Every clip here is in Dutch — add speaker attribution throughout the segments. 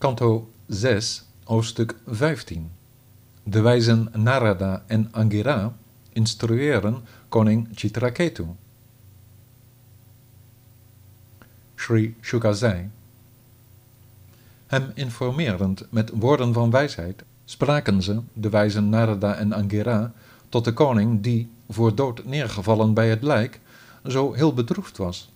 Speaker 1: Kanto 6, hoofdstuk 15. De wijzen Narada en Angira instrueren koning Chitraketu. Sri Shuka zei, hem informerend met woorden van wijsheid, spraken ze, de wijzen Narada en Angira, tot de koning die, voor dood neergevallen bij het lijk, zo heel bedroefd was.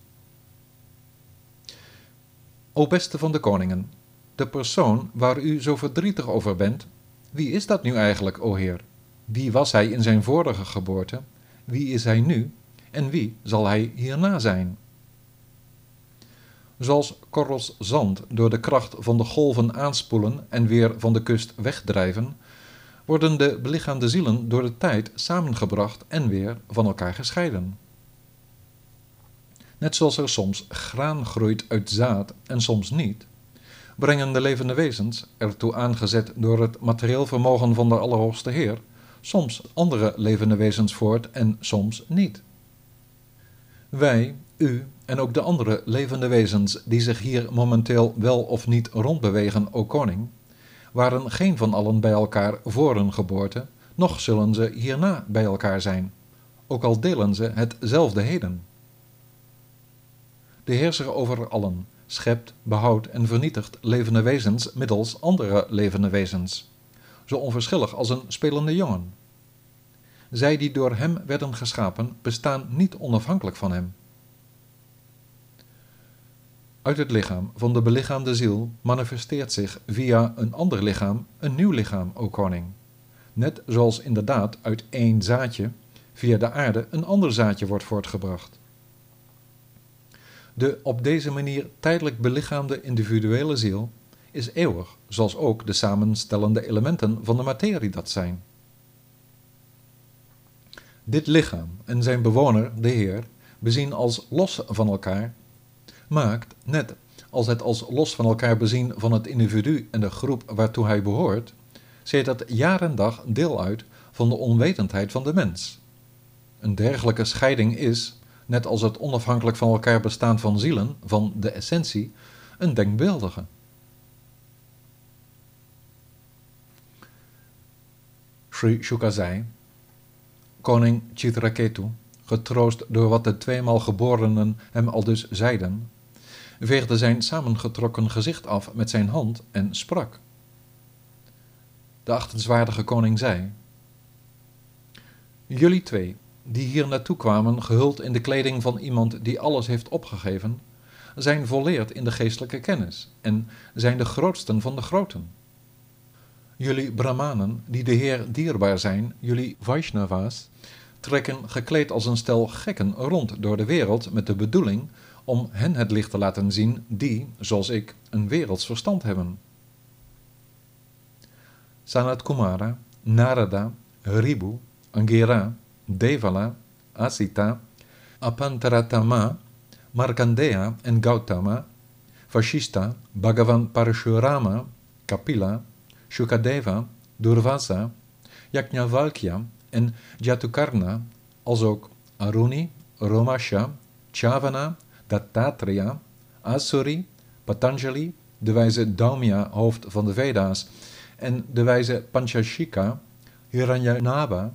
Speaker 1: O beste van de koningen, de persoon waar u zo verdrietig over bent, wie is dat nu eigenlijk, o Heer? Wie was hij in zijn vorige geboorte? Wie is hij nu? En wie zal hij hierna zijn? Zoals korrels zand door de kracht van de golven aanspoelen en weer van de kust wegdrijven, worden de belichaamde zielen door de tijd samengebracht en weer van elkaar gescheiden. Net zoals er soms graan groeit uit zaad en soms niet, brengen de levende wezens, ertoe aangezet door het materieel vermogen van de Allerhoogste Heer, soms andere levende wezens voort en soms niet. Wij, u en ook de andere levende wezens die zich hier momenteel wel of niet rondbewegen, o koning, waren geen van allen bij elkaar voor hun geboorte, noch zullen ze hierna bij elkaar zijn, ook al delen ze hetzelfde heden. De heerser over allen schept, behoudt en vernietigt levende wezens middels andere levende wezens, zo onverschillig als een spelende jongen. Zij die door hem werden geschapen, bestaan niet onafhankelijk van hem. Uit het lichaam van de belichaamde ziel manifesteert zich via een ander lichaam een nieuw lichaam, o koning. Net zoals inderdaad uit één zaadje via de aarde een ander zaadje wordt voortgebracht. De op deze manier tijdelijk belichaamde individuele ziel is eeuwig, zoals ook de samenstellende elementen van de materie dat zijn. Dit lichaam en zijn bewoner, de Heer, bezien als los van elkaar, maakt, net als het als los van elkaar bezien van het individu en de groep waartoe hij behoort, zet dat jaar en dag deel uit van de onwetendheid van de mens. Een dergelijke scheiding is, net als het onafhankelijk van elkaar bestaan van zielen, van de essentie, een denkbeeldige. Sri Shuka zei, koning Chitraketu, getroost door wat de tweemaal geborenen hem al dus zeiden, veegde zijn samengetrokken gezicht af met zijn hand en sprak. De achtenswaardige koning zei, Jullie twee, die hier naartoe kwamen gehuld in de kleding van iemand die alles heeft opgegeven, zijn volleerd in de geestelijke kennis en zijn de grootsten van de groten. Jullie brahmanen, die de Heer dierbaar zijn, jullie Vaishnavas, trekken gekleed als een stel gekken rond door de wereld met de bedoeling om hen het licht te laten zien die, zoals ik, een werelds verstand hebben. Sanat Kumara, Narada, Ribu, Angera, Devala, Asita, Apantaratama, Markandeya en Gautama, Vashista, Bhagavan Parashurama, Kapila, Shukadeva, Durvasa, Yajnavalkya en Jatukarna, als ook Aruni, Romasha, Chavana, Dattatreya, Asuri, Patanjali, de wijze Daumya, hoofd van de Veda's, en de wijze Panchashika, Hiranyanaba,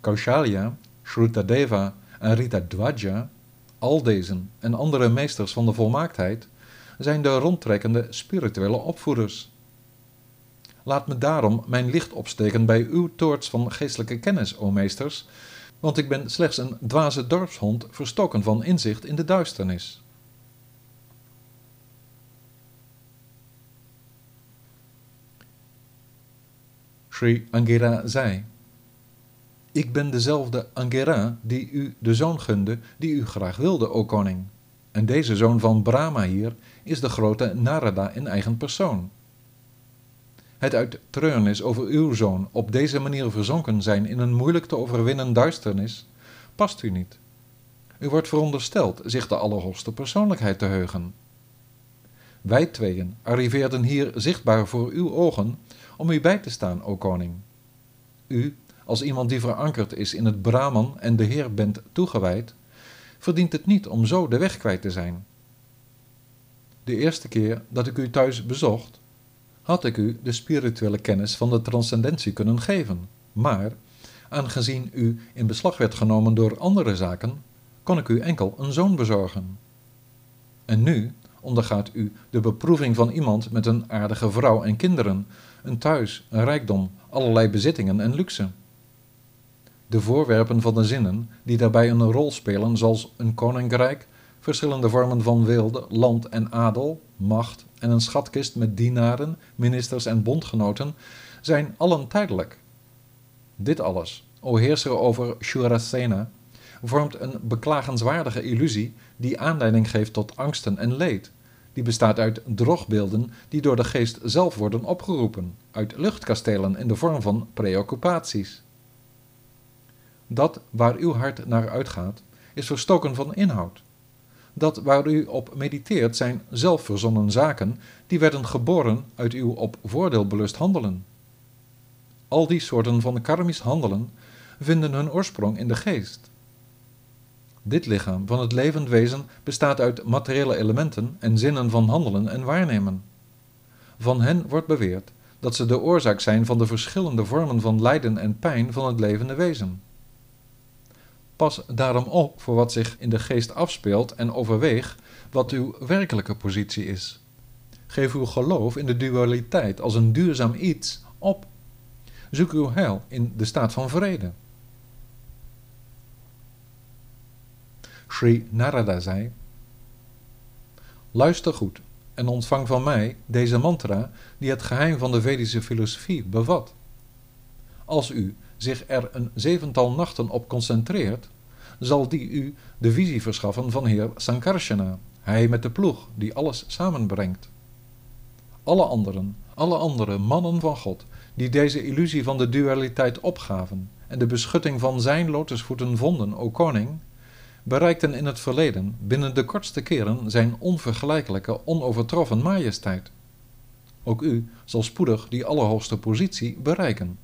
Speaker 1: Kaushalya, Shrutadeva en Ritadwaja, al deze en andere meesters van de volmaaktheid, zijn de rondtrekkende spirituele opvoeders. Laat me daarom mijn licht opsteken bij uw toorts van geestelijke kennis, o meesters, want ik ben slechts een dwaze dorpshond verstoken van inzicht in de duisternis. Sri Angira zei: Ik ben dezelfde Angira die u de zoon gunde die u graag wilde, o koning. En deze zoon van Brahma hier is de grote Narada in eigen persoon. Het uit treurnis over uw zoon op deze manier verzonken zijn in een moeilijk te overwinnen duisternis, past u niet. U wordt verondersteld zich de Allerhoogste persoonlijkheid te heugen. Wij tweeën arriveerden hier zichtbaar voor uw ogen om u bij te staan, o koning. U, als iemand die verankerd is in het Brahman en de Heer bent toegewijd, verdient het niet om zo de weg kwijt te zijn. De eerste keer dat ik u thuis bezocht, had ik u de spirituele kennis van de transcendentie kunnen geven, maar aangezien u in beslag werd genomen door andere zaken, kon ik u enkel een zoon bezorgen. En nu ondergaat u de beproeving van iemand met een aardige vrouw en kinderen, een thuis, een rijkdom, allerlei bezittingen en luxe. De voorwerpen van de zinnen die daarbij een rol spelen, zoals een koninkrijk, verschillende vormen van wilde, land en adel, macht en een schatkist met dienaren, ministers en bondgenoten, zijn allen tijdelijk. Dit alles, o heerser over Shurasena, vormt een beklagenswaardige illusie die aanleiding geeft tot angsten en leed. Die bestaat uit drogbeelden die door de geest zelf worden opgeroepen, uit luchtkastelen in de vorm van preoccupaties. Dat waar uw hart naar uitgaat, is verstoken van inhoud. Dat waar u op mediteert zijn zelfverzonnen zaken die werden geboren uit uw op voordeel belust handelen. Al die soorten van karmisch handelen vinden hun oorsprong in de geest. Dit lichaam van het levend wezen bestaat uit materiële elementen en zinnen van handelen en waarnemen. Van hen wordt beweerd dat ze de oorzaak zijn van de verschillende vormen van lijden en pijn van het levende wezen. Pas daarom op voor wat zich in de geest afspeelt en overweeg wat uw werkelijke positie is. Geef uw geloof in de dualiteit als een duurzaam iets op. Zoek uw heil in de staat van vrede. Sri Narada zei: Luister goed en ontvang van mij deze mantra die het geheim van de Vedische filosofie bevat. Als u zich er een zevental nachten op concentreert, zal die u de visie verschaffen van Heer Sankarsana, hij met de ploeg die alles samenbrengt. Alle anderen, alle andere mannen van God, die deze illusie van de dualiteit opgaven en de beschutting van zijn lotusvoeten vonden, o koning, bereikten in het verleden binnen de kortste keren zijn onvergelijkelijke, onovertroffen majesteit. Ook u zal spoedig die allerhoogste positie bereiken.